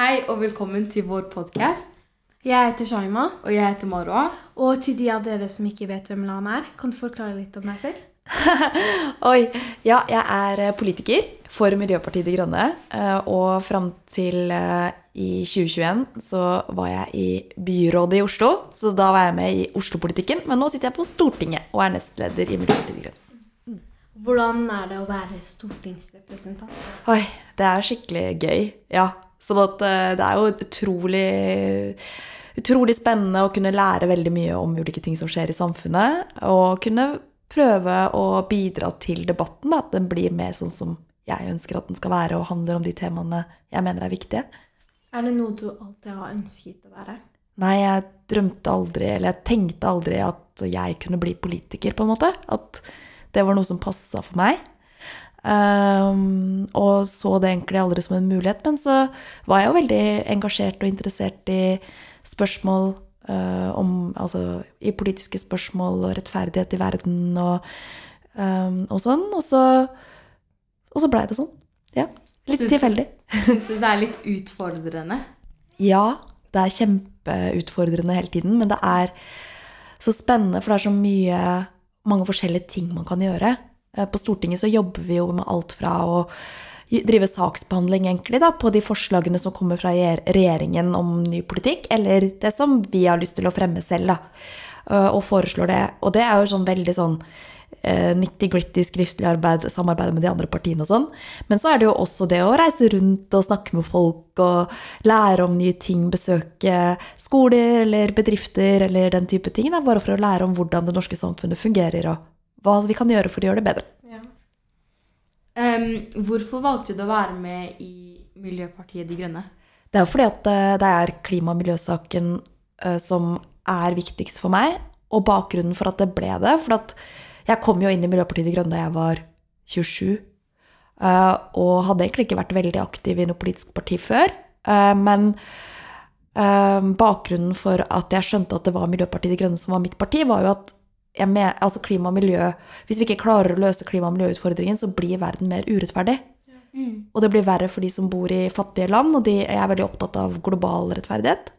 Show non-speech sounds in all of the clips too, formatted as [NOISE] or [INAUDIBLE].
Hei og velkommen til vår podkast. Jeg heter Shaima. Og jeg heter Marwa. Og til de av dere som ikke vet hvem Lan er, kan du forklare litt om deg selv? [LAUGHS] Oi. Ja, jeg er eh, politiker for Miljøpartiet De Grønne. eh, Og fram til eh, i 2021 så var jeg i byrådet i Oslo. Så da var jeg med i Oslo-politikken. Men nå sitter jeg på Stortinget og er nestleder i Miljøpartiet De Grønne. Hvordan er det å være stortingsrepresentant? Oi, det er skikkelig gøy. Ja. Sånn at eh, det er jo utrolig Utrolig spennende å kunne lære veldig mye om ulike ting som skjer i samfunnet. Og kunne prøve å bidra til debatten. At den blir mer sånn som jeg ønsker at den skal være, og handler om de temaene jeg mener er viktige. Er det noe du alltid har ønsket å være? Nei, jeg drømte aldri, eller jeg tenkte aldri at jeg kunne bli politiker, på en måte. At det var noe som passa for meg. Um, og så det egentlig aldri som en mulighet. Men så var jeg jo veldig engasjert og interessert i spørsmål uh, om Altså i politiske spørsmål og rettferdighet i verden og, um, og sånn. Og så, og så blei det sånn. Ja. Litt Syns- tilfeldig. Syns du det er litt utfordrende? Ja, det er kjempeutfordrende hele tiden, men det er så spennende, for det er så mye mange forskjellige ting man kan gjøre. Eh, På Stortinget så jobber vi jo med alt fra å drive saksbehandling egentlig da, på de forslagene som kommer fra regjeringen om ny politikk, eller det som vi har lyst til å fremme selv, da, eh, og foreslår det. Og det er jo sånn veldig sånn eh, nitty-gritty skriftlig arbeid, samarbeid med de andre partiene og sånn. Men så er det jo også det å reise rundt og snakke med folk og lære om nye ting, besøke skoler eller bedrifter eller den type ting, da, bare for å lære om hvordan det norske samfunnet fungerer, og hva vi kan gjøre for å gjøre det bedre. Ja. Um, hvorfor valgte du å være med i Miljøpartiet De Grønne? Det er jo fordi at eh, det er klima- og miljøsaken eh, som er viktigst for meg, og bakgrunnen for at det ble det. For at jeg kom jo inn i Miljøpartiet De Grønne da jeg var 27, eh, og hadde egentlig ikke vært veldig aktiv i noe politisk parti før. Men bakgrunnen for at jeg skjønte at det var Miljøpartiet De Grønne som var mitt parti, var jo at med, altså klima og miljø Hvis vi ikke klarer å løse klima- og miljøutfordringen, så blir verden mer urettferdig. Og det blir verre for de som bor i fattige land, og de, er veldig opptatt av global rettferdighet.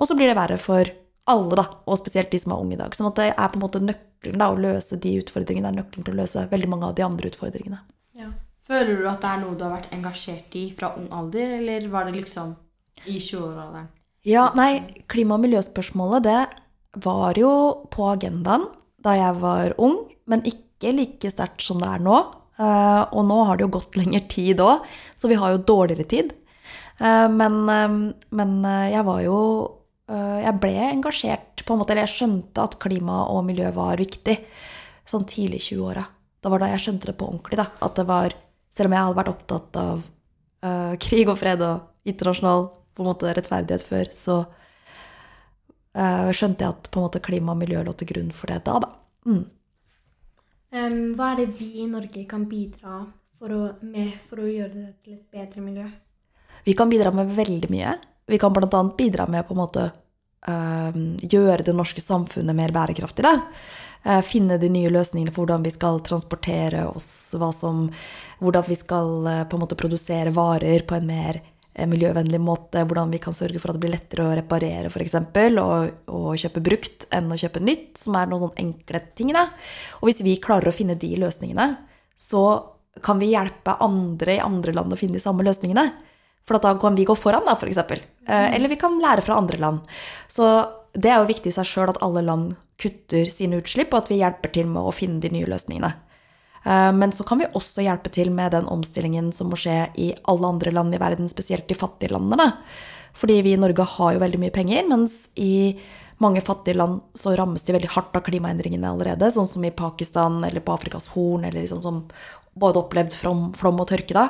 Og så blir det verre for alle, da, og spesielt de som er unge i dag. Sånn at det er på en måte nøkkelen da, å løse de utfordringene, er nøkkelen til å løse veldig mange av de andre utfordringene. Ja. Føler du at det er noe du har vært engasjert i fra ung alder, eller var det liksom i 20-åralderen? Ja, nei, klima- og miljøspørsmålet, det var jo på agendaen da jeg var ung, men ikke like sterkt som det er nå. Eh, og nå har det jo gått [LAUGHS] lengre tid òg, så vi har jo dårligere tid. Eh, men, eh, men jeg var jo Jeg ble engasjert, på en måte, eller jeg skjønte at klima og miljø var viktig sånn tidlig i 20-åra. Det var da jeg skjønte det på ordentlig. da, at det var, Selv om jeg hadde vært opptatt av uh, [LAUGHS] krig og fred og internasjonal på en måte rettferdighet før, så uh, skjønte jeg at på en måte klima og miljø lå til grunn for det da. da. Mm. Um, hva er det vi i Norge kan bidra for å, med for å gjøre det til et bedre miljø? Vi kan bidra med veldig mye. Vi kan bl.a. bidra med på en måte eh, gjøre det norske samfunnet mer bærekraftig. Da. Eh, finne de nye løsningene for hvordan vi skal transportere oss, hva som, hvordan vi skal eh, på en måte produsere varer på en mer miljøvennlig måte, hvordan vi kan sørge for at det blir lettere å reparere f.eks. Og, og kjøpe brukt enn å kjøpe nytt, som er noen sånne enkle ting. Da. Og hvis vi klarer å finne de løsningene, så kan vi hjelpe andre i andre land å finne de samme løsningene. For at da kan vi gå foran, da, f.eks. Eh, eller vi kan lære fra andre land. Så det er jo viktig i seg sjøl at alle land kutter sine utslipp, og at vi hjelper til med å finne de nye løsningene. Eh, Men så kan vi også hjelpe til med den omstillingen som må skje i alle andre land i verden, spesielt de fattige landene. Fordi vi i Norge har jo veldig mye penger, mens i mange fattige land så rammes de veldig hardt av klimaendringene allerede, sånn som i Pakistan eller på Afrikas Horn, eller liksom som både opplevd flom, flom og tørke da.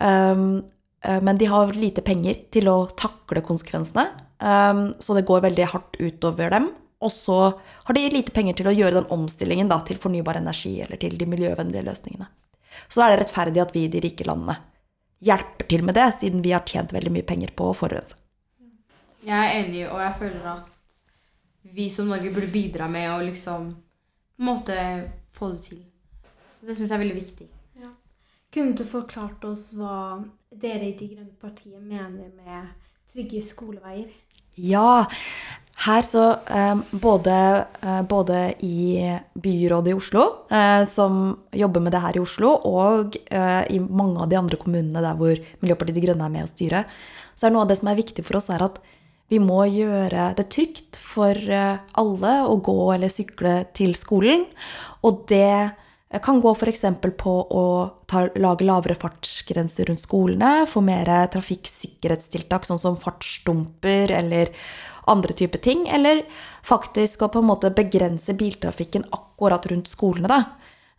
Um, men de har lite penger til å takle konsekvensene, um, så det går veldig hardt utover dem. Og så har de lite penger til å gjøre den omstillingen da, til fornybar energi eller til de miljøvennlige løsningene. Så da er det rettferdig at vi i de rike landene hjelper til med det, siden vi har tjent veldig mye penger på å forurense. Jeg er enig, og jeg føler at vi som Norge burde bidra med å liksom på en måte få det til. Så det syns jeg er veldig viktig. Kunne du forklart oss hva dere i De grønne partiet mener med trygge skoleveier? Ja, her så eh, både, eh, både i byrådet i Oslo, eh, som jobber med det her i Oslo, og i mange av de andre kommunene der hvor Miljøpartiet De Grønne er med å styre, så er noe av det som er viktig for oss, er at vi må gjøre det trygt for alle å gå eller sykle til skolen. Og det kan gå f.eks. på å ta, lage lavere fartsgrenser rundt skolene, få mer trafikksikkerhetstiltak, sånn som fartsdumper eller andre typer ting, eller faktisk å på en måte begrense biltrafikken akkurat rundt skolene. da.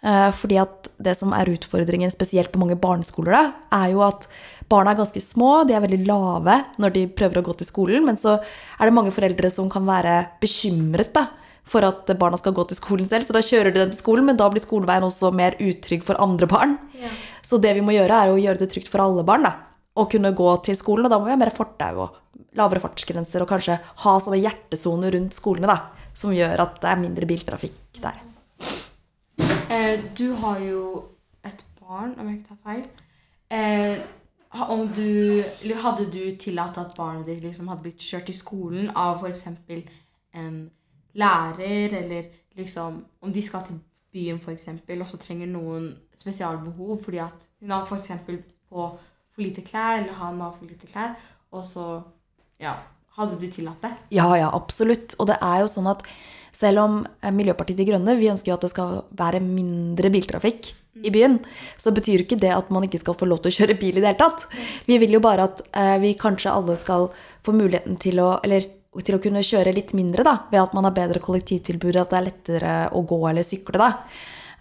Eh, Fordi at det som er utfordringen, spesielt på mange barneskoler, da, er jo at barna er ganske små, de er veldig lave når de prøver å gå til skolen, men så er det mange foreldre som kan være bekymret da, for at barna skal gå til skolen selv, så da kjører de dem til skolen, men da blir skoleveien også mer utrygg for andre barn. Ja. Så det vi må gjøre, er å gjøre det trygt for alle barn, da. Å kunne gå til skolen, og da må vi ha mer fortau og lavere fartsgrenser, og kanskje ha sånne hjertesoner rundt skolene, da, som gjør at det er mindre biltrafikk der. Eh, du har jo et barn, om jeg ikke tar feil. Eh, om du, hadde du tillatt at barnet ditt liksom hadde blitt kjørt til skolen av f.eks. en lærer, eller liksom Om de skal til byen f.eks., og så trenger noen spesialbehov fordi at hun har f.eks. på for lite klær, eller han har for lite klær, og så Ja. Hadde du tillatt det? Ja, ja, absolutt. Og det er jo sånn at selv om eh, Miljøpartiet De Grønne vi ønsker jo at det skal være mindre biltrafikk i byen, så betyr ikke det at man ikke skal få lov til å kjøre bil i det hele tatt. Vi vil jo bare at eh, vi kanskje alle skal få muligheten til å eller til å kunne kjøre litt mindre, da, ved at man har bedre kollektivtilbud, at det er lettere å gå eller sykle. da.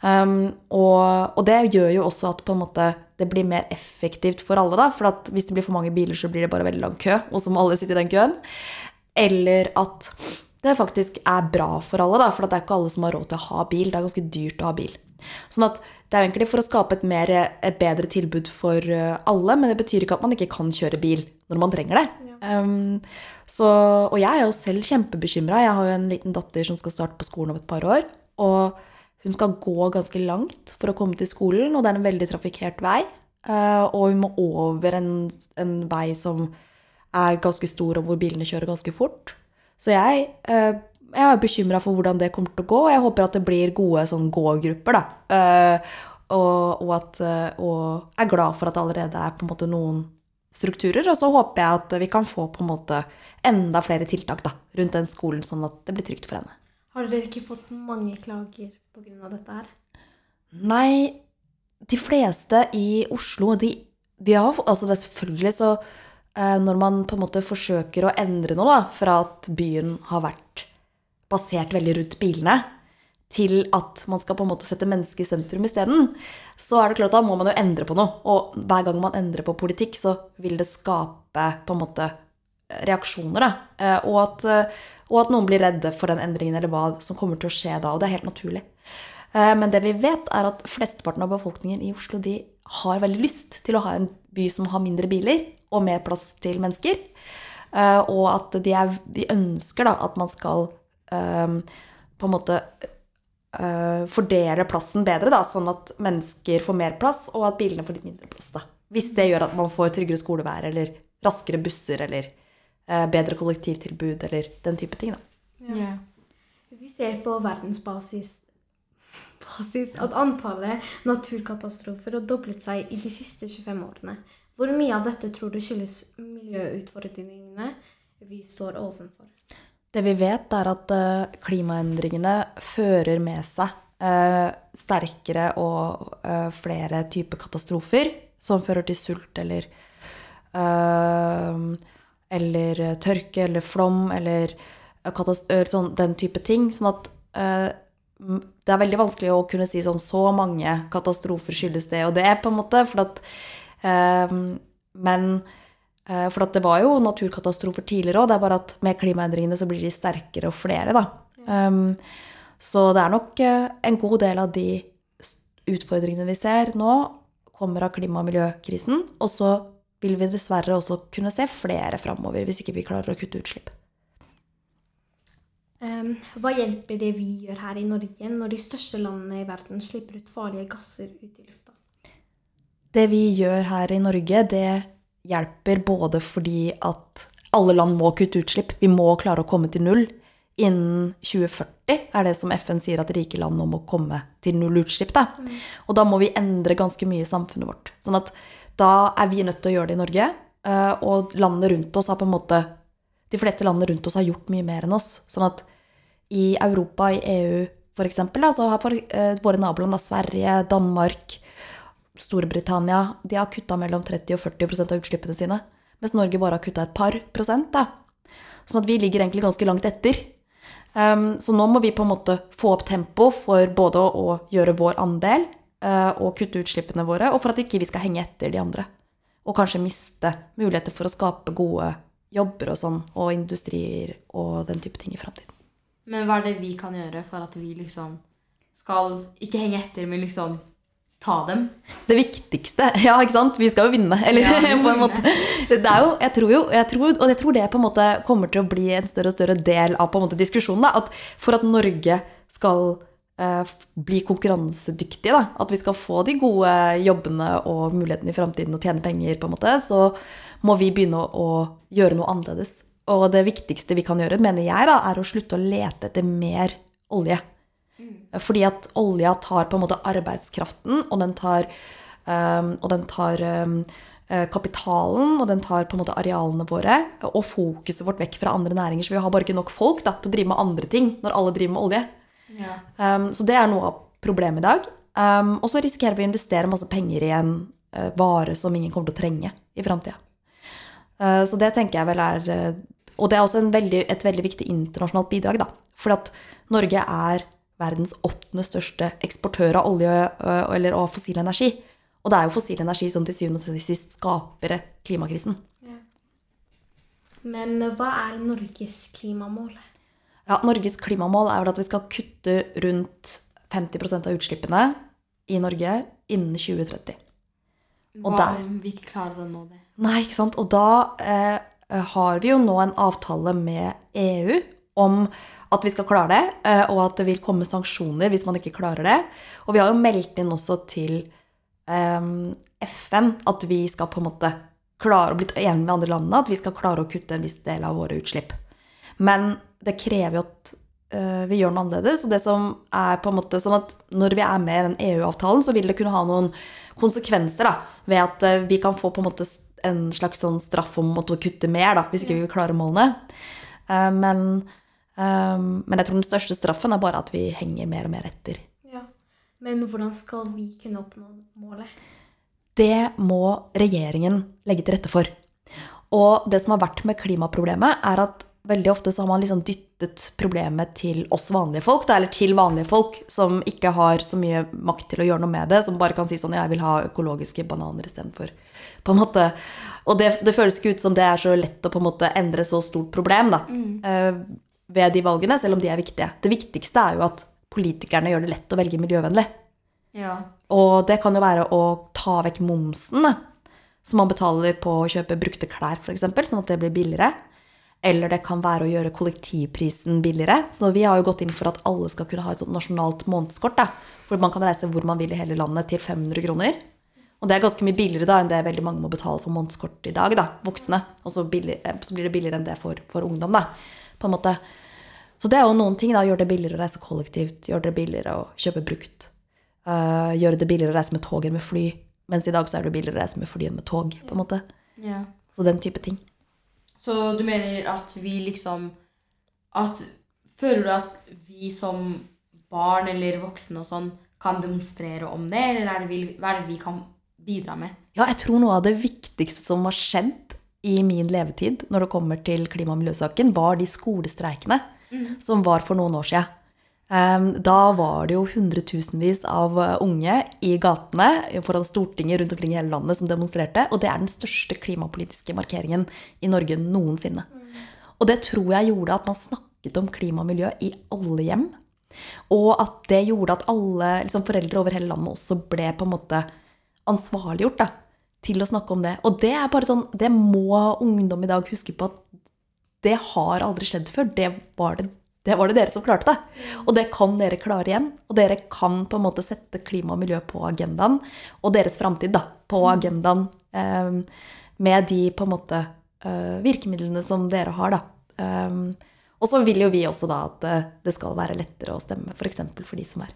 Um, og, og det gjør jo også at måte det blir mer effektivt for alle. da, For at hvis det blir for mange biler, så blir det bare veldig lang kø, og så må alle sitte i den køen. Eller at det faktisk er bra for alle, da, for at det er ikke alle som har råd til å ha bil. Det er ganske dyrt å ha bil. Sånn at det er egentlig for å skape et, mer, et bedre tilbud for uh, alle, men det betyr ikke at man ikke kan kjøre bil når man trenger det. Um, så, og jeg er jo selv kjempebekymra. Jeg har jo en liten datter som skal starte på skolen om et par år. Og hun skal gå ganske langt for å komme til skolen, og det er en veldig trafikkert vei. Uh, og hun må over en, en vei som er ganske stor, og hvor bilene kjører ganske fort. Så jeg, uh, jeg er bekymra for hvordan det kommer til å gå, og jeg håper at det blir gode sånn gågrupper. da. Uh, og, og, at, og er glad for at det allerede er på en måte noen strukturer. Og så håper jeg at vi kan få på en måte enda flere tiltak da, rundt den skolen, sånn at det blir trygt for henne. Har dere ikke fått mange klager pga. dette her? Nei, de fleste i Oslo, de, de har Altså, det er selvfølgelig så eh, Når man på en måte forsøker å endre noe, da, fra at byen har vært basert veldig rundt bilene, til at man skal på en måte sette mennesket i sentrum isteden, så er det klart da må man jo endre på noe. Og hver gang man endrer på politikk, så vil det skape på en måte reaksjoner. Da. Eh, Og, at, eh, og at noen blir redde for den endringen, eller hva som kommer til å skje da. Og det er helt naturlig. Eh, Men det vi vet, er at flesteparten av befolkningen i Oslo de har veldig lyst til å ha en by som har mindre biler og mer plass til mennesker. Eh, Og at de, er, de ønsker da at man skal eh, på en måte eh, fordele plassen bedre, da, sånn at mennesker får mer plass, og at bilene får litt mindre plass. da. Hvis det gjør at man får tryggere skolevær, eller raskere busser, eller eh, bedre kollektivtilbud, eller den type ting. da. Ja. Vi ser på verdensbasis basis at antallet naturkatastrofer har doblet seg i de siste 25 årene. Hvor mye av dette tror du skyldes miljøutfordringene vi står overfor? Det vi vet, er at eh, klimaendringene fører med seg eh, sterkere og eh, flere typer katastrofer, som fører til sult eller Eller tørke eller flom eller sånn, den type ting. Sånn at det er veldig vanskelig å kunne si sånn så mange katastrofer skyldes det og det, på en måte. For at eh, Men Eh, For at det var jo naturkatastrofer tidligere òg, det er bare at med klimaendringene så blir de sterkere og flere, da. Um, så det er nok eh, en god del av de utfordringene vi ser nå, kommer av klima- og miljøkrisen. Og så vil vi dessverre også kunne se flere framover, hvis ikke vi klarer å kutte utslipp. Em, hva hjelper det vi gjør her i Norge når de største landene i verden slipper ut farlige gasser ut i lufta? Det vi gjør her i Norge, det hjelper både fordi at alle land må kutte utslipp. Vi må klare å komme til null. Innen 2040 er det som FN sier at rike land nå må komme til null utslipp. Da. Og da må vi endre ganske mye i samfunnet vårt. Sånn at da er vi nødt til å gjøre det i Norge. eh, Og landene rundt oss har på en måte De fleste landene rundt oss har gjort mye mer enn oss. Sånn at i Europa, i EU eksempel, så har for, eh, våre naboland, Sverige, Danmark, Storbritannia, de har kutta mellom 30 og 40% av utslippene sine. Mens Norge bare har kutta et par prosent. Da. Sånn at vi ligger egentlig ganske langt etter. Um, så nå må vi på en måte få opp tempo for både å, å gjøre vår andel uh, og kutte utslippene våre, og for at ikke vi skal henge etter de andre. Og kanskje miste muligheter for å skape gode jobber og sånn, og industrier og den type ting i framtiden. Men hva er det vi kan gjøre for at vi liksom skal ikke henge etter, men liksom ta dem? Det viktigste [LAUGHS] Ja, ikke sant? Vi skal jo vinne. Eller Ja, vi [LAUGHS] på en måte. Det er jo, jeg tror jo, jeg tror, og jeg tror det på en måte kommer til å bli en større og større del av på en måte diskusjonen. Da, at for at Norge skal eh, bli konkurransedyktige, da, at vi skal få de gode jobbene og mulighetene i framtiden og tjene penger, på en måte, så må vi begynne å, å gjøre noe annerledes. Og det viktigste vi kan gjøre, mener jeg, da, er å slutte å lete etter mer olje. Fordi at olja tar på en måte arbeidskraften, og den tar, um, og den tar um, kapitalen, og den tar på en måte arealene våre, og fokuset vårt vekk fra andre næringer. Så vi har bare ikke nok folk da, til å drive med andre ting når alle driver med olje. Ja. Um, så det er noe av problemet i dag. Og så risikerer vi å investere masse penger i en uh, vare som ingen kommer til å trenge i framtida. Uh, så det tenker jeg vel er eh, Og det er også en veldig, et veldig viktig internasjonalt bidrag, da. For at Norge er verdens åttende største eksportør av olje øh, eller av fossil energi. Og det er jo fossil energi som til syvende og sist skaper klimakrisen. Men eh, hva er Norges klimamål? Ja, Norges klimamål er vel at vi skal kutte rundt 50% av utslippene i Norge innen 2030. Og Hva der- om vi ikke klarer å nå det? Nei, ikke sant? Og da eh, har vi jo nå en avtale med EU om at vi skal klare det, eh, og at det vil komme sanksjoner hvis man ikke klarer det. Og vi har jo meldt inn også til eh, FN at vi skal på en måte klare å bli enige med andre landene at vi skal klare å kutte en viss del av våre utslipp. Men det krever jo at eh, vi gjør noe annerledes. Og det som er på en måte sånn at når vi er med i den EU-avtalen, så vil det kunne ha noen konsekvenser da, ved at vi kan få på en måte en slags sånn straff om å måtte kutte mer da, hvis ikke vi klarer målene. Eh, men, eh, men jeg tror den største straffen er bare at vi henger mer og mer etter. Ja. Men hvordan skal vi kunne oppnå målet? Det må regjeringen legge til rette for. Og det som har vært med klimaproblemet, er at veldig ofte så har man liksom dyttet problemet til oss vanlige folk, da, eller til vanlige folk som ikke har så mye makt til å gjøre noe med det, som bare kan si sånn 'jeg vil ha økologiske bananer istedenfor'. På en måte. Og det, det føles ikke ut som det er så lett å på en måte endre så stort problem da, mm. ved de valgene, selv om de er viktige. Det viktigste er jo at politikerne gjør det lett å velge miljøvennlig. Ja. Og det kan jo være å ta vekk momsen da, som man betaler på å kjøpe brukte klær, f.eks., sånn at det blir billigere. Eller det kan være å gjøre kollektivprisen billigere. Så vi har jo gått inn for at alle skal kunne ha et sånt nasjonalt månedskort, da, hvor man kan reise hvor man vil i hele landet til 500 kroner. Og det er ganske mye billigere da enn det veldig mange må betale for månedskort i dag, da, voksne. Og så, billig, eh, så blir det billigere enn det for, for ungdom, da, på en måte. Så det er jo noen ting, da. Gjøre det billigere å reise kollektivt, gjøre det billigere å kjøpe brukt. Uh, gjøre det billigere å reise med tog enn med fly. Mens i dag så er det billigere å reise med fly enn med tog. på en måte. ja. Så den type ting. Så du mener at vi liksom at Føler du at vi som barn eller voksne og sånn kan demonstrere om det, eller er det vi, hva er det vi kan bidra med? Ja, jeg tror noe av det viktigste som har skjedd i min levetid når det kommer til klima- og miljøsaken, var de skolestreikene som var for noen år siden. Um, Da var det jo hundretusenvis av uh, unge i gatene foran Stortinget rundt omkring i hele landet som demonstrerte, og det er den største klimapolitiske markeringen i Norge noensinne. Og det tror jeg gjorde at man snakket om klima og miljø i alle hjem. Og at det gjorde at alle liksom foreldre over hele landet også ble på en måte ansvarliggjort da, til å snakke om det. Og det er bare sånn, det må ungdom i dag huske på at det har aldri skjedd før. Det var det det var det dere som klarte det. Og det kan dere klare igjen. Og dere kan på en måte sette klima og miljø på agendaen, og deres framtid på agendaen eh, med de på en måte eh, virkemidlene som dere har, da. Eh, og så vil jo vi også da at eh, det skal være lettere å stemme, f.eks. For, for de som er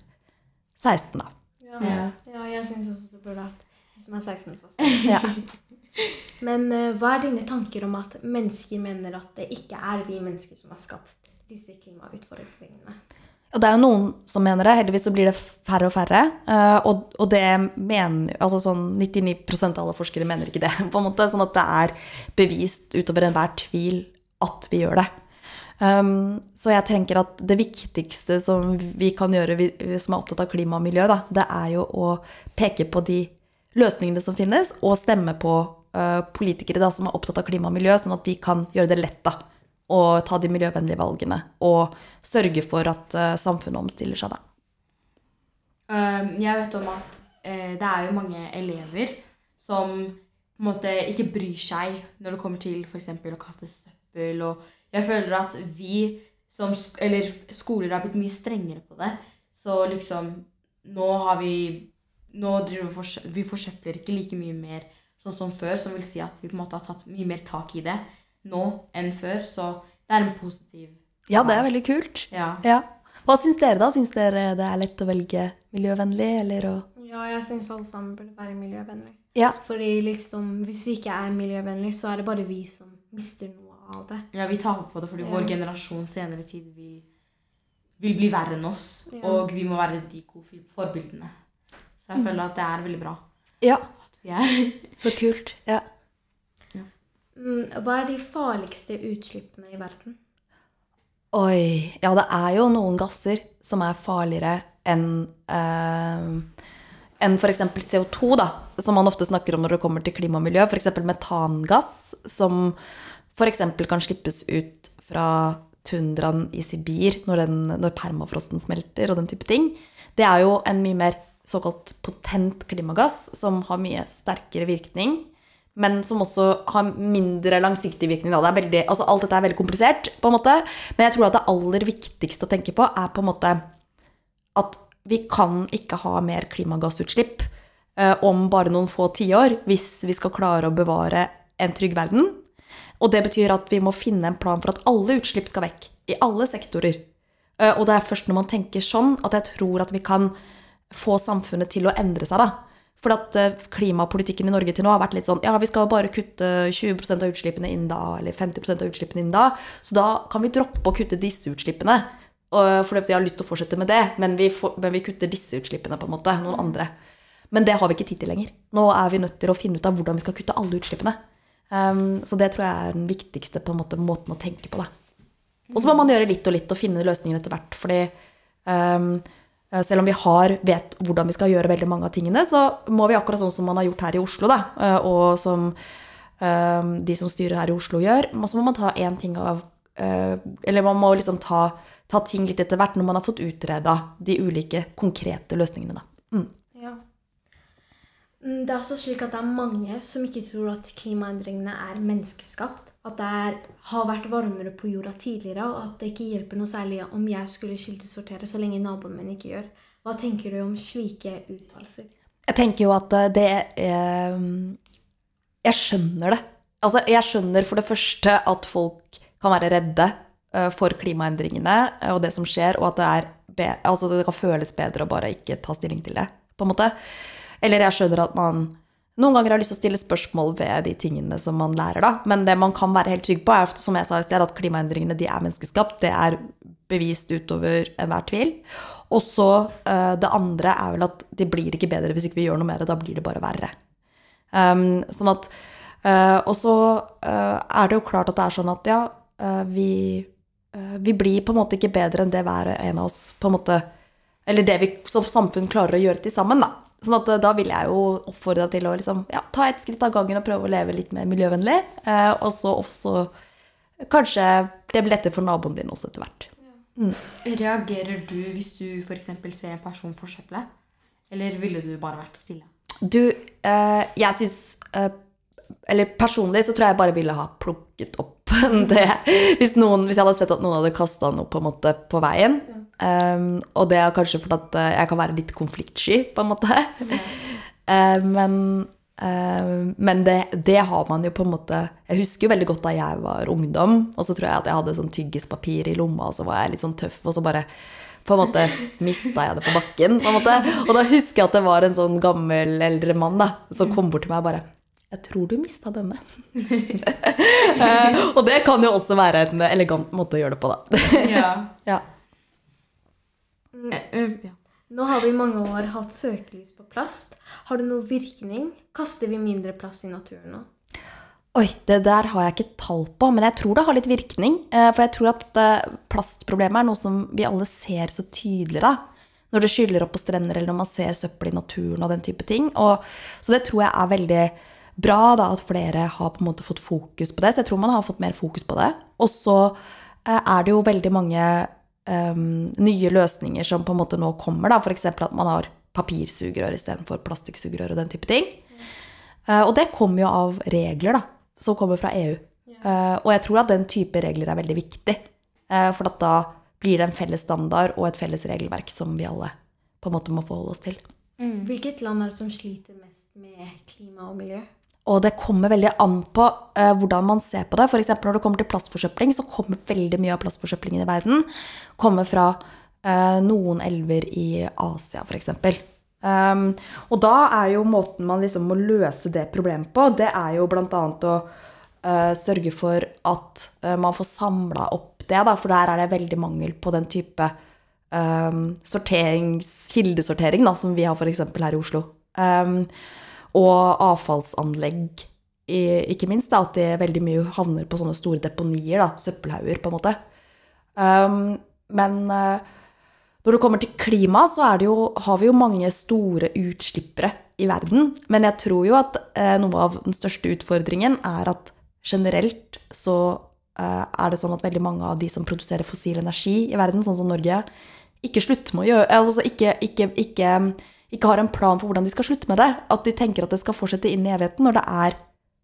16, da. Ja, Ja. jeg syns også det burde vært som er 16 for. [LAUGHS] Ja. [LAUGHS] Men uh, hva er dine tanker om at mennesker mener at det ikke er vi mennesker som har skapt disse klimautfordringene? Og det er jo noen som mener det. Heldigvis så blir det færre og færre. Uh, Og, og det mener altså sånn 99 av alle forskere mener ikke det. [LAUGHS] på en måte, Sånn at det er bevist utover enhver tvil at vi gjør det. Um, så jeg tenker at det viktigste som vi kan gjøre, som er opptatt av klima og miljø, da, det er jo å peke på de løsningene som finnes, og stemme på uh, politikere da, som er opptatt av klima og miljø, sånn at de kan gjøre det lett da, å ta de miljøvennlige valgene, og sørge for at uh, samfunnet omstiller seg. Da. Um, jeg vet om at uh, det er jo mange elever som på en måte ikke bryr seg når det kommer til f.eks. å kaste søppel. Og jeg føler at vi som sk Eller skoler har blitt mye strengere på det. Så liksom Nå har vi Nå driver vi Vi forsøpler ikke like mye mer sånn som før, som vil si at vi på en måte har tatt mye mer tak i det nå enn før. Så det er en positiv Ja, det er veldig kult. Ja. Ja. Hva syns dere, da? Syns dere det er lett å velge miljøvennlig, eller å Ja, jeg syns alle sammen burde være miljøvennlig. Ja. Fordi liksom, hvis vi ikke er miljøvennlige, så er det bare vi som mister noe av det. Ja, vi taper på det fordi Ja. vår generasjon senere i tid vil, vil bli verre enn oss. Ja. Og vi må være de gode forbildene. Så jeg føler at det er veldig bra Ja, at vi er [LAUGHS] så kult. Ja. ja. hva er de farligste utslippene i verden? Oi. Ja, det er jo noen gasser som er farligere enn eh, enn f.eks. CO2, da, som man ofte snakker om når det kommer til klima og miljø. F.eks. metangass, som f.eks. kan slippes ut fra tundraen i Sibir når, den, når permafrosten smelter og den type ting. Det er jo en mye mer såkalt potent klimagass som har mye sterkere virkning men som også har mindre langsiktig virkning. Det veldig, altså alt dette er veldig komplisert, på en måte. Men jeg tror at det aller viktigste å tenke på er på en måte at vi kan ikke ha mer klimagassutslipp eh, om bare noen få tiår hvis vi skal klare å bevare en trygg verden. Og det betyr at vi må finne en plan for at alle utslipp skal vekk. I alle sektorer. Eh, og det er først når man tenker sånn, at jeg tror at vi kan få samfunnet til å endre seg, da. For at eh, klimapolitikken i Norge til nå har vært litt sånn Ja, vi skal bare kutte 20 av utslippene innen da, eller 50 av utslippene innen da. Så da kan vi droppe å kutte disse utslippene. Og- Fordi vi har lyst til å fortsette med det, men vi, får, men vi kutter disse utslippene, på en måte. Noen andre. Men det har vi ikke tid til lenger. Nå er vi nødt til å finne ut av hvordan vi skal kutte alle utslippene. Um, så det tror jeg er den viktigste på en måte, måten å tenke på. Og så må man gjøre litt og litt og finne løsninger etter hvert. fordi um, selv om vi har, vet hvordan vi skal gjøre veldig mange av tingene, så må vi akkurat sånn som man har gjort her i Oslo, da, eh, og som um, de som styrer her i Oslo gjør, så må man ta én ting av uh, Eller man må liksom ta, ta ting litt etter hvert når man har fått utreda de ulike konkrete løsningene, da. Mm, Det er også slik at det er mange som ikke tror at klimaendringene er menneskeskapt. At det er, har vært varmere på jorda tidligere, og at det ikke hjelper noe særlig om jeg skulle kildesortere så lenge naboen min ikke gjør. Hva tenker du om slike uttalelser? Jeg tenker jo at eh, det eh, Jeg skjønner det. Altså, jeg skjønner for det første at folk kan være redde eh, for klimaendringene eh, og det som skjer, og at det, er altså, det kan føles bedre å bare ikke ta stilling til det, på en måte. Eller jeg skjønner at man noen ganger har lyst til å stille spørsmål ved de tingene som man lærer, da. Men det man kan være helt trygg på, er som jeg sa i sted, at klimaendringene de er menneskeskapt. Det er bevist utover enhver tvil. Og så eh, det andre er vel at det blir ikke bedre hvis ikke vi gjør noe med det. Da blir det bare verre. Um, sånn at uh, Og så uh, er det jo klart at det er sånn at ja, uh, vi, vi blir på en måte ikke bedre enn det hver en av oss på en måte Eller det vi som samfunn klarer å gjøre til sammen, da. Sånn at eh, da vil jeg jo oppfordre deg til å liksom, ja, ta et skritt av gangen og prøve å leve litt mer miljøvennlig. Eh, og så også kanskje det blir lettere for naboen din også etter hvert. Reagerer du hvis du f.eks. ser en person forsøple? Eller ville du bare vært stille? Du, eh, jeg syns eh, Eller personlig så tror jeg jeg bare ville ha plukket opp [LAUGHS] det. Hvis, noen, hvis jeg hadde sett at noen hadde kasta noe på, på veien. Um, og det er kanskje fordi at eh, jeg kan være litt konfliktsky, på en måte. [LAUGHS] Eh, men uh, men det, det har man jo på en måte Jeg husker jo veldig godt da jeg var ungdom, og så tror jeg at jeg hadde sånn tyggispapir i lomma, og så var jeg litt sånn tøff, og så bare på en måte mista jeg det på bakken. på en måte. Og da husker jeg at det var en sånn gammel, eldre mann da, som kom bort til meg og bare Jeg tror du mista denne. uh, [LAUGHS] [LAUGHS] og det kan jo også være en elegant måte å gjøre det på, da. Ja. ja. Eh, eh, ja. Nå har vi i mange år hatt søkelys på plast. Har det noen virkning? Kaster vi mindre plast i naturen nå? Oi, det der har jeg ikke tall på, men jeg tror det har litt virkning. Eh, For jeg tror at plastproblemet er noe som vi alle ser så tydelig da. Når det skyller opp på strender, eller når man ser søppel i naturen og den type ting. Og, så det tror jeg er veldig bra da, at flere har på en måte fått fokus på det. Så jeg tror man har fått mer fokus på det. Og så er det jo veldig mange eh, nye løsninger som på en måte nå kommer. da. F.eks. at man har papirsugerør istedenfor plastikksugerør og den type ting. Eh, og det kommer jo av regler da, som kommer fra EU. Eh, og jeg tror at den type regler er veldig viktig. Uh, for at da blir det en felles standard og et felles regelverk som vi alle på en måte må forholde oss til. Hvilket land er det som sliter mest med klima og miljø? Og det kommer veldig an på uh, hvordan man ser på det. F.eks. når det kommer til plastforsøpling, så kommer veldig mye av plastforsøplingen i verden kommer fra uh, noen elver i Asia, f.eks. Um, og da er jo måten man liksom må løse det problemet på, det er jo bl.a. å uh, sørge for at man får samla opp det, da, for der er det veldig mangel på den type um, kildesortering da, som vi har f.eks. her i Oslo. Um, og avfallsanlegg, ikke minst. Da, at det veldig mye havner på sånne store deponier, da, søppelhauger, på en måte. Um, men uh, når det kommer til klima, så jo, har vi jo mange store utslippere i verden. Men jeg tror jo at uh, noe av den største utfordringen er at generelt så uh, er det sånn at veldig mange av de som produserer fossil energi i verden, sånn som Norge, ikke slutter med å gjøre altså ikke, ikke, ikke, ikke har en plan for hvordan de skal slutte med det. At de tenker at det skal fortsette inn i evigheten når det er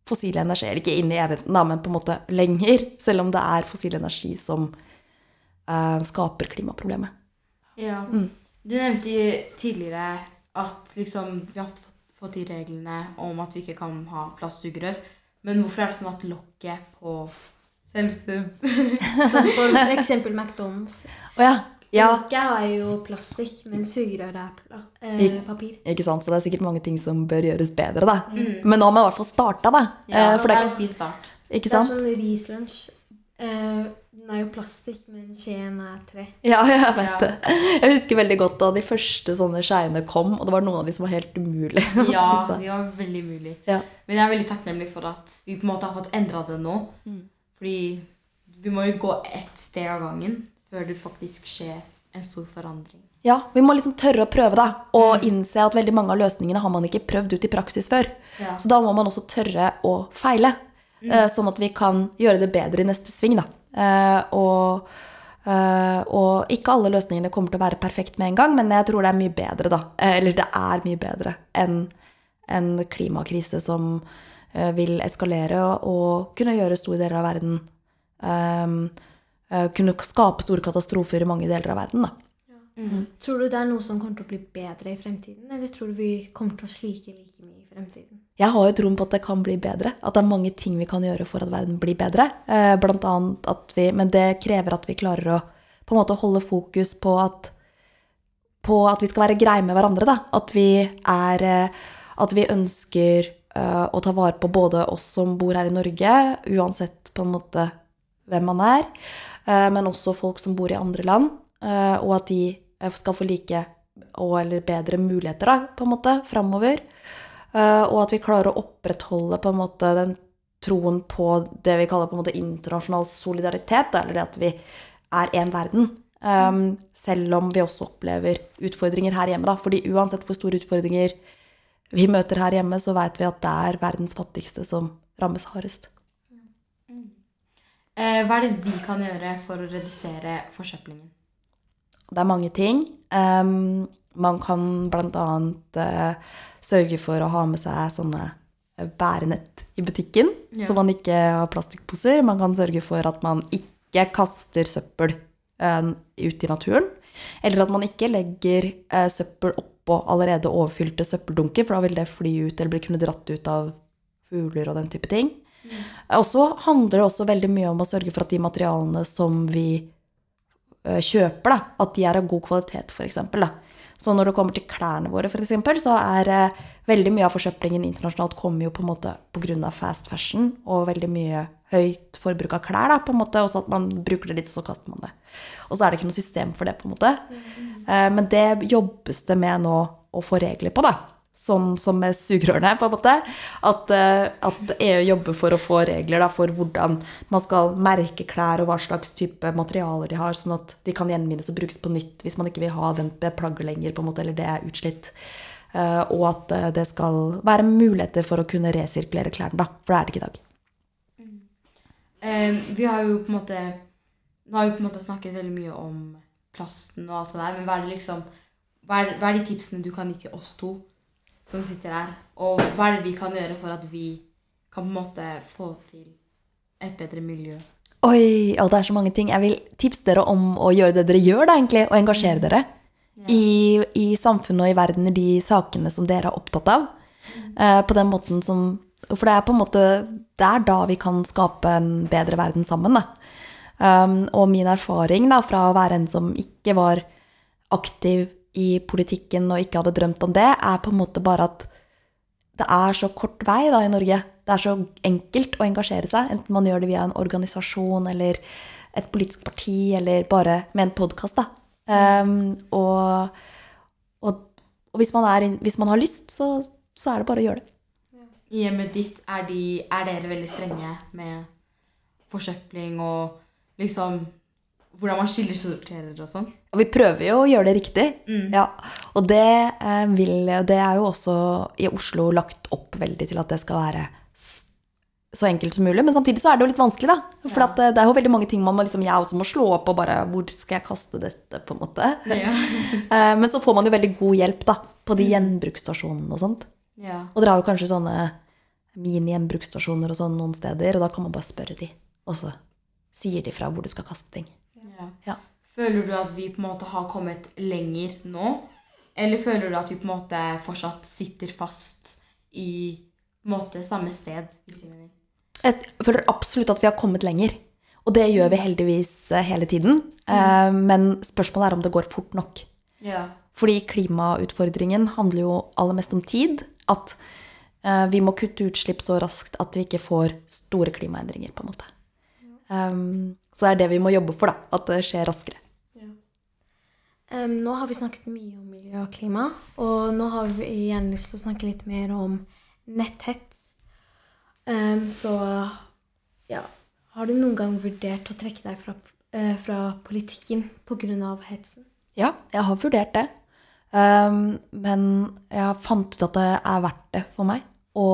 fossil energi. Eller ikke inn i evigheten, da, men på en måte lenger. Selv om det er fossil energi som uh, skaper klimaproblemet. Ja. Du nevnte jo tidligere at liksom, vi har fått, fått de reglene om at vi ikke kan ha plastsugerør. Men hvorfor er det sånn at lokket på selveste [LAUGHS] [LAUGHS] For eksempel McDonald's. Å ja. Ja. Lokket er jo plastikk, men sugerøret er eh, papir. Ikke sant? Så det er sikkert mange ting som bør gjøres bedre, da. Men nå har vi i hvert fall starta, da. Ja, Eh, det er en fin start. Det er sånn rislunsj. Eh, den er jo plastikk, men skjeen er tre. Ja, [LAUGHS] jeg vet Ja. det. Jeg husker veldig godt da de første sånne skeiene kom, og det var noen av de som var helt umulig. [LAUGHS] Ja, de var veldig mulig. Ja. Men jeg er veldig takknemlig for at vi på en måte har fått endra det nå. Fordi vi må jo gå ett sted av gangen før det faktisk skjer en stor forandring. Ja, vi må liksom tørre å prøve, da. Og innse at veldig mange av løsningene har man ikke prøvd ut i praksis før. Ja. Så da må man også tørre å feile. eh, Sånn at vi kan gjøre det bedre i neste sving, da. Eh, Og, eh, og ikke alle løsningene kommer til å være perfekt med en gang, men jeg tror det er mye bedre, da. Eller det er mye bedre enn en klimakrise som vil eskalere og, kunne gjøre store deler av verden eh, Kunne skape store katastrofer i mange deler av verden, da. Tror du det er noe som kommer til å bli bedre i fremtiden, eller tror du vi kommer til å slike like mye i fremtiden? Jeg har jo troen på at det kan bli bedre. At det er mange ting vi kan gjøre for at verden blir bedre. Eh, Blant annet at vi, men det krever at vi klarer å på en måte holde fokus på at, på at vi skal være greie med hverandre. Da. At vi er eh, At vi ønsker eh, å ta vare på både oss som bor her i Norge, uansett på en måte hvem man er, eh, men også folk som bor i andre land, eh, og at de eh, skal få like og eller bedre muligheter da, på en måte, framover. Eh, og at vi klarer å opprettholde på en måte den troen på det vi kaller på en måte internasjonal solidaritet, eller det at vi er én verden. Um, selv om vi også opplever utfordringer her hjemme. Da. Fordi uansett hvor store utfordringer vi møter her hjemme, så vet vi at det er verdens fattigste som rammes hardest. Eh, hva er det vi kan gjøre for å redusere forsøplingen? Det er mange ting. Um, man kan blant annet eh, sørge for å ha med seg sånne eh, bærenett i butikken, Ja. så man ikke har plastikkposer. Man kan sørge for at man ikke kaster søppel uh, ut i naturen. Eller at man ikke legger uh, søppel oppå allerede overfylte søppeldunker, for da vil det fly ut eller bli kunne dratt ut av fugler og den type ting. Og så handler det også veldig mye om å sørge for at de materialene som vi eh, kjøper, da, at de er av god kvalitet, f.eks. Så når det kommer til klærne våre, for eksempel, så er eh, veldig mye av forsøplingen internasjonalt kommer jo på en måte pga. fast fashion og veldig mye høyt forbruk av klær, da, på en måte, og så at man bruker det litt, og så kaster man det. Og så er det ikke noe system for det, på en måte. Eh, men det jobbes det med nå å få regler på, da. Som, som med sugerørene, på en måte. At, eh, at EU jobber for å få regler da, for hvordan man skal merke klær og hva slags type materialer de har, sånn at de kan gjenvinnes og brukes på nytt hvis man ikke vil ha den plagget lenger, på en måte, eller det er utslitt. Eh, og at eh, det skal være muligheter for å kunne resirkulere klærne, da. For det er det ikke i dag. Eh, vi har jo på en måte Nå har vi på en måte snakket veldig mye om plasten og alt det der, men hva er liksom hva er, hva er de tipsene du kan gi til oss to som sitter her? Og hva er det vi kan gjøre for at vi kan på en måte få til et bedre miljø? Oi, og det er så mange ting. Jeg vil tipse dere om å gjøre det dere gjør, da, egentlig, og engasjere dere i, i samfunnet og i verden i de sakene som dere er opptatt av. Eh, på den måten som For det er på en måte Det er da vi kan skape en bedre verden sammen, da. Um, og min erfaring da, fra å være en som ikke var aktiv i politikken og ikke hadde drømt om det, er på en måte bare at det er så kort vei da i Norge. Det er så enkelt å engasjere seg, enten man gjør det via en organisasjon eller et politisk parti eller bare med en podkast. Um, og, og, og hvis, man er, hvis man har lyst, så, så er det bare å gjøre det. I hjemmet ditt, er, de, er dere veldig strenge med forsøpling og liksom hvordan man kildesorterer og sånn? Vi prøver jo å gjøre det riktig. Mm. Ja. Og det, eh, vil, det er jo også i Oslo lagt opp veldig til at det skal være så enkelt som mulig. Men samtidig så er det jo litt vanskelig, da. For Ja. at eh, det er jo veldig mange ting man må, liksom, jeg også må slå opp og bare Hvor skal jeg kaste dette, på en måte? Ja. [LAUGHS] Eh, Men så får man jo veldig god hjelp, da. På de gjenbruksstasjonene og sånt. ja. Og dere har jo kanskje sånne mini-gjenbruksstasjoner og sånn noen steder, og da kan man bare spørre de. Og så sier de fra hvor du skal kaste ting. Ja. Ja. Føler du at vi på en måte har kommet lenger nå? Eller føler du at vi på en måte fortsatt sitter fast i måte samme sted? Jeg føler absolutt at vi har kommet lenger. Og det gjør vi heldigvis eh, hele tiden. Mm. Men spørsmålet er om det går fort nok. Ja. Fordi klimautfordringen handler jo aller mest om tid. At eh, vi må kutte utslipp så raskt at vi ikke får store klimaendringer, på en måte. Um, så det er det vi må jobbe for, da. At det skjer raskere. Em, nå har vi snakket mye om miljø og klima, og nå har vi gjerne lyst til å snakke litt mer om netthets. Um, så ja, har du noen gang vurdert å trekke deg fra, uh, fra politikken pga. hetsen? Ja, jeg har vurdert det. Um, men jeg fant ut at det er verdt det for meg å,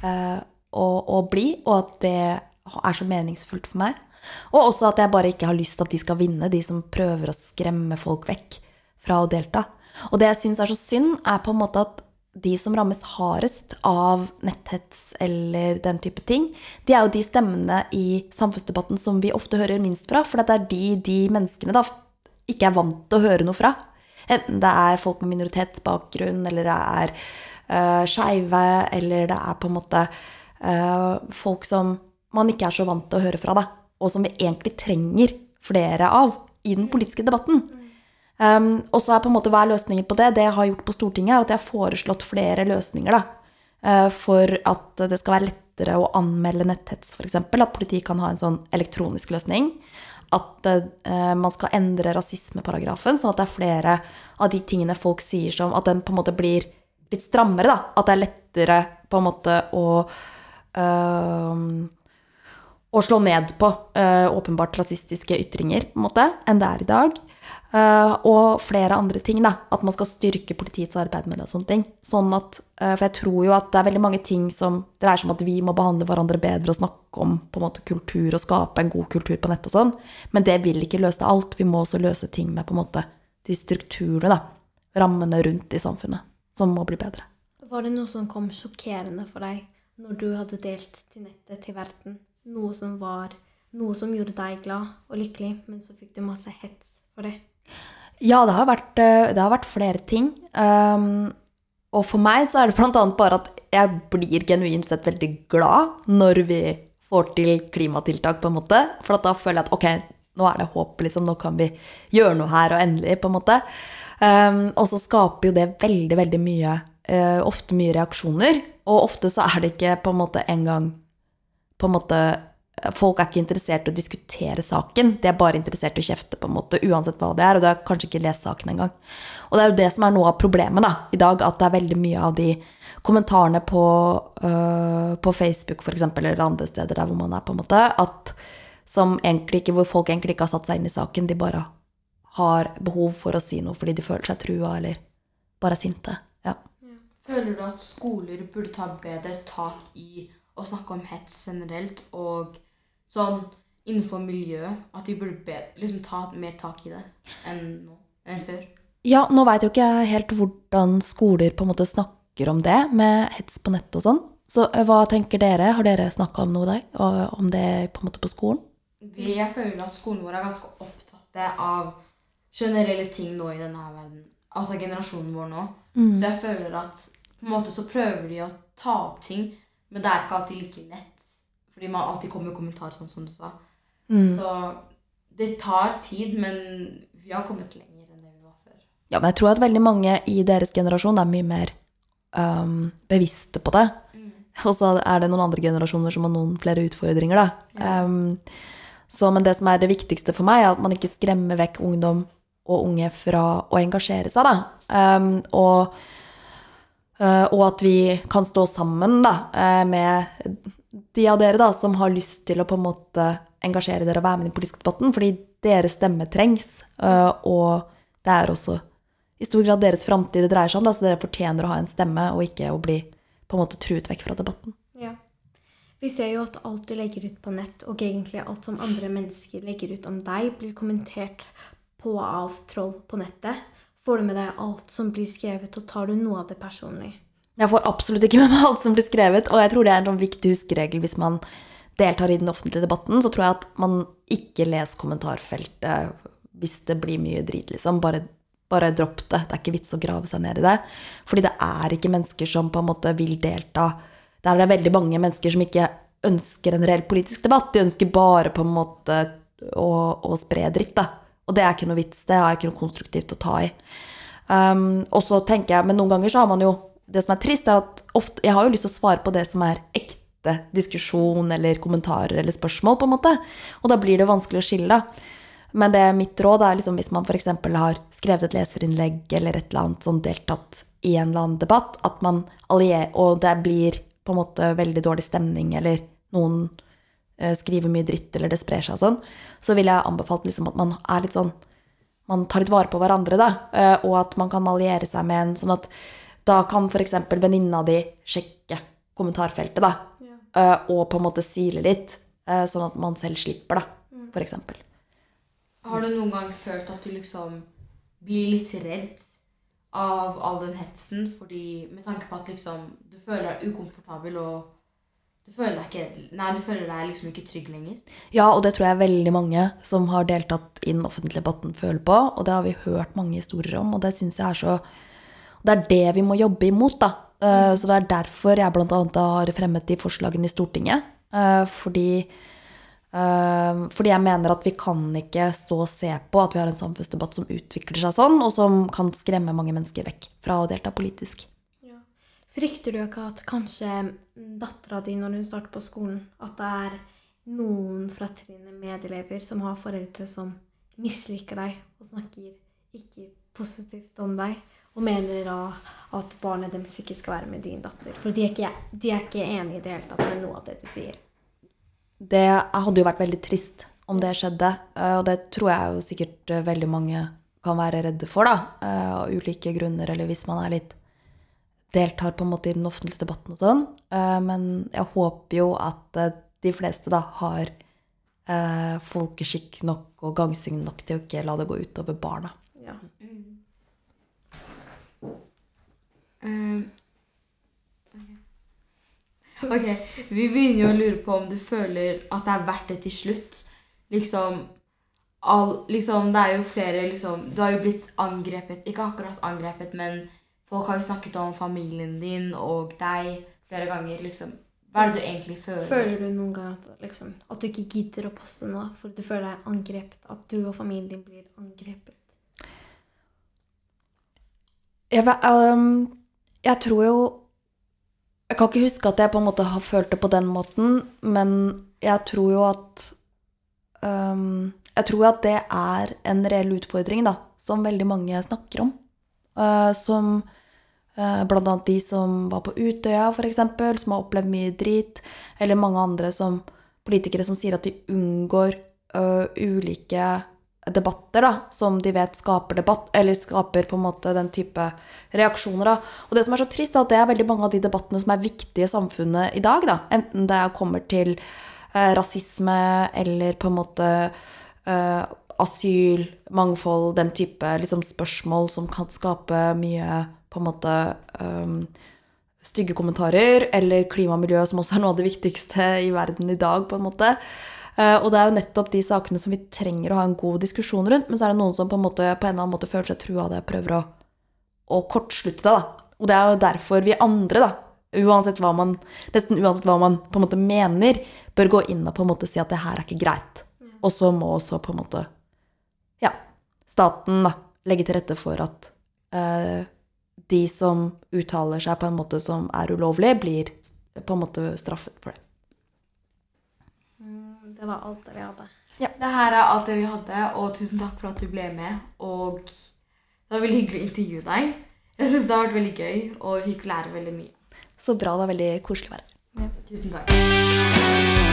uh, å, å bli, og at det er så meningsfullt for meg. Og også at jeg bare ikke har lyst til at de skal vinne, de som prøver å skremme folk vekk fra å delta. Og det jeg syns er så synd, er på en måte at de som rammes hardest av netthets eller den type ting, de er jo de stemmene i samfunnsdebatten som vi ofte hører minst fra. For det er de de menneskene da ikke er vant til å høre noe fra. Enten det er folk med minoritetsbakgrunn, eller det er uh, skeive, eller det er på en måte uh, folk som man ikke er så vant til å høre fra, da. Og som vi egentlig trenger flere av i den politiske debatten. Um, og så er på en måte hva er løsningen på det? Det jeg har gjort på Stortinget, er at jeg har foreslått flere løsninger da, eh, for at det skal være lettere å anmelde netthets, f.eks. At politiet kan ha en sånn elektronisk løsning. At uh, man skal endre rasismeparagrafen, sånn at det er flere av de tingene folk sier som At den på en måte blir litt strammere, da. At det er lettere på en måte å øhm, å slå ned på uh, åpenbart rasistiske ytringer på en måte, enn det er i dag. Uh, og flere andre ting. da, At man skal styrke politiets arbeid med det. og sånne ting. Sånn at, uh, For jeg tror jo at det er veldig mange ting som dreier seg om at vi må behandle hverandre bedre og snakke om på en måte kultur og skape en god kultur på nett og sånn. Men det vil ikke løse alt. Vi må også løse ting med på en måte de strukturene, da, rammene rundt i samfunnet, som må bli bedre. Var det noe som kom sjokkerende for deg når du hadde delt til nettet til verden noe som var noe som gjorde deg glad og lykkelig, men så fikk du masse hets for det? Ja, det har vært, eh, det har vært flere ting. Um, og for meg så er det annet bare at jeg blir genuint sett veldig glad når vi får til klimatiltak, på en måte. For da føler jeg at ok, nå er det håp, liksom. Nå kan vi gjøre noe her, og endelig, på en måte. Um, og så skaper jo det veldig, veldig mye, uh, ofte mye reaksjoner. Og ofte så er det ikke på en måte engang på en måte Folk er ikke interessert i å diskutere saken, de er bare interessert i å kjefte, på en måte, uansett hva det er. Og du har kanskje ikke lest saken engang. Og det er jo det som er noe av problemet da, i dag, at det er veldig mye av de kommentarene på, øh, på Facebook eksempel, eller andre steder der hvor man er, på en måte, at ikke, hvor folk egentlig ikke har satt seg inn i saken, de bare har behov for å si noe fordi de føler seg trua, eller bare sinte. Ja. Føler du at skoler burde ta bedre tak i å snakke om hets generelt, og sånn innenfor miljøet? At de burde be, liksom, ta mer tak i det enn nå? Enn før? Ja, nå veit jo ikke jeg helt hvordan skoler på en måte snakker om det, med hets på nett og sånn. Så eh, hva tenker dere? Har dere snakka om noe der? Og om det på en måte på skolen? Vi, jeg føler at skolen vår er ganske opptatt av generelle ting nå i denne verden. Altså generasjonen vår nå. Så jeg føler at på en måte så prøver de å ta opp ting, men det er ikke alltid like lett. Fordi man alltid kommer med kommentarer, sånn som du sa. Mm. Så det tar tid, men vi har kommet lenger enn det vi var før. Ja, men jeg tror at veldig mange i deres generasjon er mye mer um, bevisste på det. Og så er det noen andre generasjoner som har noen flere utfordringer, da. Ja. Um, så, men det som er det viktigste for meg, er at man ikke skremmer vekk ungdom og unge fra å engasjere seg, da. Um, og, og at vi kan stå sammen, da, uh, med de av dere da, som har lyst til å på en måte engasjere dere og være med i den politiske debatten, fordi deres stemme trengs. uh, og det er også i stor grad deres framtid det dreier seg om, da, så dere fortjener å ha en stemme, og ikke å bli på en måte truet vekk fra debatten. Ja. Vi ser jo at alt du legger ut på nett, og egentlig alt som andre mennesker legger ut om deg, blir kommentert på av troll på nettet. Får du med deg alt som blir skrevet, og tar du noe av det personlig? Jeg får absolutt ikke med meg alt som blir skrevet, og jeg tror det er en sånn viktig huskeregel hvis man deltar i den offentlige debatten, så tror jeg at man ikke leser kommentarfeltet hvis det blir mye drit, liksom. Bare, bare dropp det. Det er ikke vits å grave seg ned i det. Fordi det er ikke mennesker som på en måte vil delta. Der er det veldig mange mennesker som ikke ønsker en reell politisk debatt. De ønsker bare på en måte å, å spre dritt, da. Og det er ikke noe vits. Det er ikke noe konstruktivt å ta i. Um, og så tenker jeg, Men noen ganger så har man jo Det som er trist, er at ofte, jeg har jo lyst til å svare på det som er ekte diskusjon eller kommentarer eller spørsmål, på en måte. Og da blir det vanskelig å skille. Men det mitt råd er liksom hvis man f.eks. har skrevet et leserinnlegg eller et eller annet sånn deltatt i en eller annen debatt, at man allierer, og det blir på en måte veldig dårlig stemning, eller noen skriver mye dritt, eller det sprer seg og sånn, så ville jeg anbefalt liksom at man er litt sånn man tar litt vare på hverandre, da, eh, og at man kan alliere seg med en sånn at da kan f.eks. venninna di sjekke kommentarfeltet, da, ja. og på en måte sile litt, eh, sånn at man selv slipper, da, for eksempel. Har du noen gang følt at du liksom blir litt redd av all den hetsen? Fordi med tanke på at liksom du føler deg ukomfortabel og du føler ikke Nei, du føler deg liksom ikke trygg lenger. Ja, og det tror jeg veldig mange som har deltatt i den offentlige debatten, føler på. Og det har vi hørt mange historier om, og det syns jeg er så Det er det vi må jobbe imot, da. Eh, Så det er derfor jeg bl.a. har fremmet de forslagene i Stortinget. Eh, Fordi, eh, fordi jeg mener at vi kan ikke stå og se på at vi har en samfunnsdebatt som utvikler seg sånn, og som kan skremme mange mennesker vekk fra å delta politisk. Frykter du ikke at kanskje dattera di, når hun starter på skolen, at det er noen fra trinnet medelever som har foreldre som misliker deg og snakker ikke positivt om deg, og mener da at barnet deres ikke skal være med din datter? For de er ikke, de er ikke enige i det hele tatt med noe av det du sier. Det hadde jo vært veldig trist om det skjedde, eh, og det tror jeg jo sikkert eh, veldig mange kan være redde for, da, eh, av ulike grunner, eller hvis man er litt deltar på en måte i den offentlige debatten og sånn. Eh, Men jeg håper jo at eh, de fleste da har eh, folkeskikk nok og gangsyn nok til å ikke la det gå utover barna. Ja. Mm. ok. Ok, Vi begynner jo å lure på om du føler at det er verdt det til slutt. Liksom, all, liksom Det er jo flere liksom Du har jo blitt angrepet Ikke akkurat angrepet, men folk har jo snakket om familien din og deg flere ganger. liksom. Hva er det du egentlig føler? Føler du noen gang at, liksom, at du ikke gidder å poste noe for du føler deg angrepet? At du og familien din blir angrepet? Jeg, ehm, jeg tror jo Jeg kan ikke huske at jeg på en måte har følt det på den måten, men jeg tror jo at um, Jeg tror at det er en reell utfordring, da, som veldig mange snakker om. Uh, som blant annet de som var på Utøya, f.eks., som har opplevd mye drit, eller mange andre som politikere som sier at de unngår ø, ulike debatter da, som de vet skaper debatt, eller skaper på en måte den type reaksjoner. Da. Og det som er så trist, er at det er veldig mange av de debattene som er viktige i samfunnet i dag. Da. Enten det kommer til ø, rasisme eller på en måte ø, asyl, mangfold, den type liksom, spørsmål som kan skape mye på en måte um, stygge kommentarer, eller klima og miljø, som også er noe av det viktigste i verden i dag, på en måte. Uh, og det er jo nettopp de sakene som vi trenger å ha en god diskusjon rundt, men så er det noen som på en, måte, på en eller annen måte føler seg trua av det prøver å, å kortslutte det. da. Og det er jo derfor vi andre, da, uansett hva man, nesten uansett hva man på en måte mener, bør gå inn og på en måte si at det her er ikke greit. Og så må også på en måte ja, staten da, legge til rette for at eh, de som uttaler seg på en måte som er ulovlig, blir på en måte straffet for det. Mm, det var alt det vi hadde. Det her er alt det vi hadde, og tusen takk for at du ble med. Og det var veldig hyggelig å intervjue deg. Jeg syns det har vært veldig gøy, og vi fikk lære veldig mye. Så bra, det var veldig koselig å være her. Tusen takk.